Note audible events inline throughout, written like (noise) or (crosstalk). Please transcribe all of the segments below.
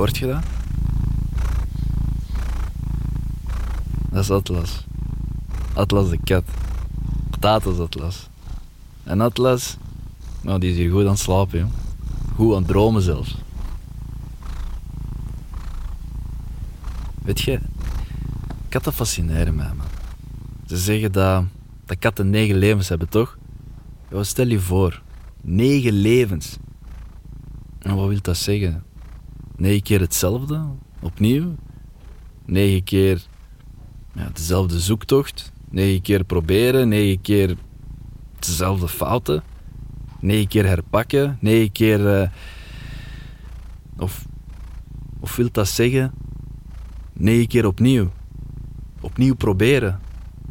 Hoort je dat? Dat is Atlas. Atlas de kat. Tatus Atlas. En Atlas, nou, die is hier goed aan het slapen, joh. Goed aan het dromen zelfs. Weet je, katten fascineren mij, man. Ze zeggen dat, dat katten negen levens hebben, toch? Ja, stel je voor, negen levens. En wat wil dat zeggen? Negen keer hetzelfde, opnieuw? Negen keer ja, dezelfde zoektocht? Negen keer proberen, negen keer dezelfde fouten? Negen keer herpakken, negen keer... eh, of, of wil dat zeggen... Negen keer opnieuw. Opnieuw proberen.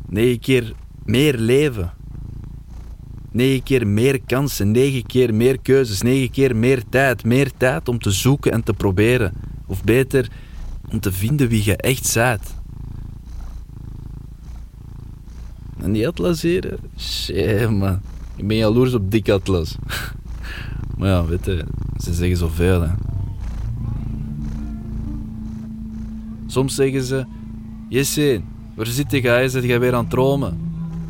Negen keer meer leven. Negen keer meer kansen, negen keer meer keuzes, negen keer meer tijd. Meer tijd om te zoeken en te proberen. Of beter, om te vinden wie je echt bent. En die atlas hier, shit man. Ik ben jaloers op dik atlas. (laughs) maar ja, weet je, ze zeggen zoveel hè. Soms zeggen ze, Jesse, waar zit jij? Zit jij weer aan het dromen?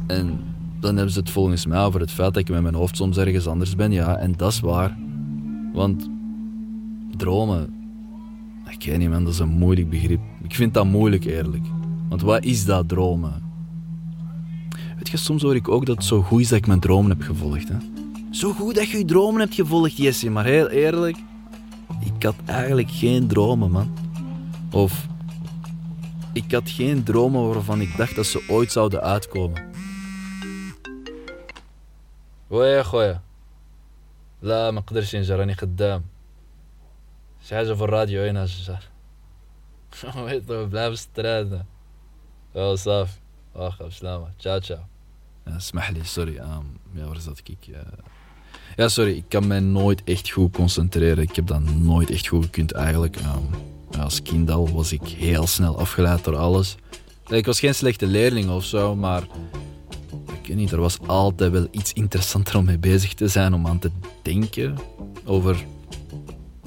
En dan hebben ze het volgens mij over het feit dat ik met mijn hoofd soms ergens anders ben. Ja, en dat is waar. Want dromen, ik weet niet man, dat is een moeilijk begrip. Ik vind dat moeilijk eerlijk. Want wat is dat dromen? Weet soms hoor ik ook dat het zo goed is dat ik mijn dromen heb gevolgd. Hè? Zo goed dat je je dromen hebt gevolgd, Jesse. Maar heel eerlijk, ik had eigenlijk geen dromen, man. Of ik had geen dromen waarvan ik dacht dat ze ooit zouden uitkomen. ويا يا خويا لا ما نقدرش نجي راني خدام شي حاجه في الراديو هنا (laughs) الجار ويطلع بلعب سترادا اه صافي واخا بسلامة تشاو تشاو اسمح لي sorry um, ja waar zat ik ja. ja sorry ik kan mij nooit echt goed concentreren ik heb dat nooit echt goed gekund eigenlijk um, ja, als kind al was ik heel snel afgeleid door alles ik was geen slechte leerling of zo maar ik er was altijd wel iets interessanter om mee bezig te zijn, om aan te denken over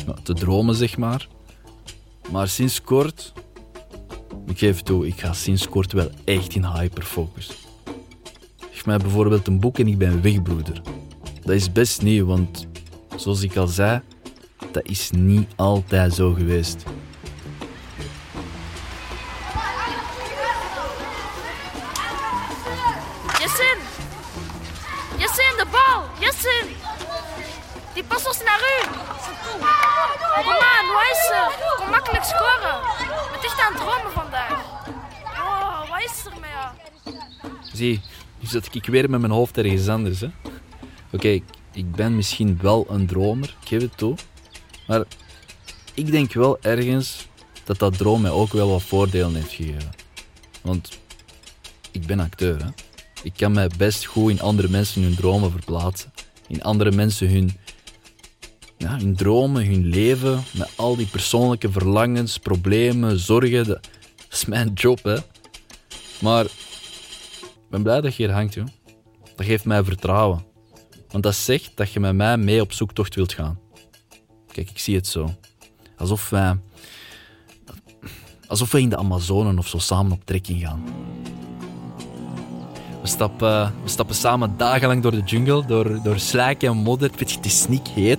ja, te dromen, zeg maar. Maar sinds kort, ik geef toe, ik ga sinds kort wel echt in hyperfocus. Geef mij bijvoorbeeld een boek en ik ben weg, broeder. Dat is best nieuw, want zoals ik al zei, dat is niet altijd zo geweest. Jessin, de bal! Jessin! Die past ons naar u! Kom aan, hoe is ze? Kom makkelijk scoren! Ben echt aan het dromen vandaag. Oh, wat is er met? Zie, nu zit ik weer met mijn hoofd ergens anders. Oké, ik ben misschien wel een dromer, ik geef het toe. Maar ik denk wel ergens dat dat droom mij ook wel wat voordelen heeft gegeven. Want ik ben acteur, hè. Ik kan mij best goed in andere mensen hun dromen verplaatsen. In andere mensen hun, ja, hun dromen, hun leven, met al die persoonlijke verlangens, problemen, zorgen. Dat, is mijn job, hè. Maar ik ben blij dat je hier hangt, joh. Dat geeft mij vertrouwen. Want dat zegt dat je met mij mee op zoektocht wilt gaan. Kijk, ik zie het zo. Alsof wij... Alsof we in de Amazonen of zo samen op trekking gaan. We stappen, we stappen samen dagenlang door de jungle, door, door slijk en modder. Weet je, het is niet heet.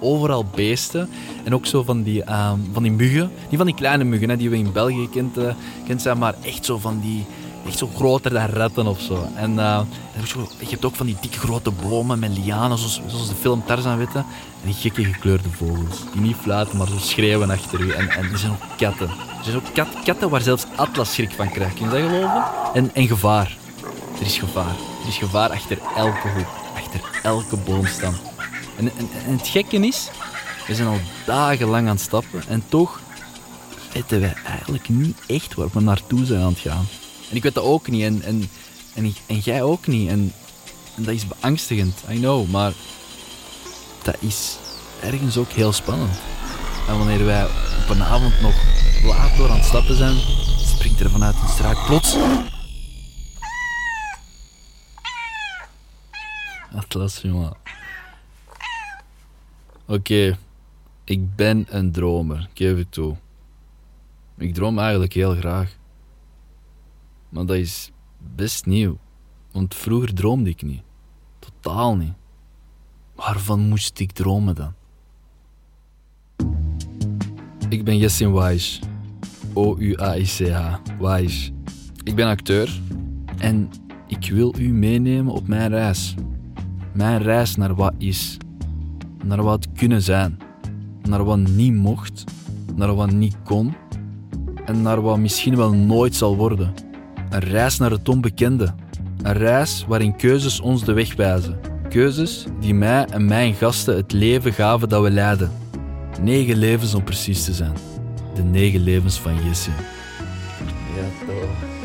Overal beesten. En ook zo van die, ehm, van die muggen. Niet van die kleine muggen hè, die we in België kent, eh, kent zijn, maar echt zo van die... Echt zo groter dan ratten of zo. En eh, je hebt ook van die dikke grote bomen met lianen, zoals, zoals de film Tarzan, weet je. En die gekke gekleurde vogels. Die niet fluiten, maar zo schreeuwen achter u. En, en er zijn ook katten. Er zijn ook kat, katten waar zelfs Atlas schrik van krijgt. Kun je dat geloven? En, en gevaar. Er is gevaar. Er is gevaar achter elke hoek, achter elke boomstam. En, en, het gekke is, we zijn al dagenlang aan het stappen en toch weten wij eigenlijk niet echt waar we naartoe zijn aan het gaan. En ik weet dat ook niet en, en, jij ook niet. En, dat is beangstigend, I know, maar dat is ergens ook heel spannend. En wanneer wij op een avond nog laat door aan het stappen zijn, springt er vanuit een struik plots Atlas, jongen. Oké. Ik ben een dromer, ik geef het toe. Ik droom eigenlijk heel graag. Maar dat is best nieuw, want vroeger droomde ik niet. Totaal niet. Waarvan moest ik dromen dan? Ik ben Jessin Waish. O-U-A-I-C-H. Waish. Ik ben acteur en ik wil u meenemen op mijn reis. Mijn reis naar wat is. Naar wat kunnen zijn. Naar wat niet mocht. Naar wat niet kon. En naar wat misschien wel nooit zal worden. Een reis naar het onbekende. Een reis waarin keuzes ons de weg wijzen. Keuzes die mij en mijn gasten het leven gaven dat we leiden. Negen levens om precies te zijn. De negen levens van Jesse. Ja, toch.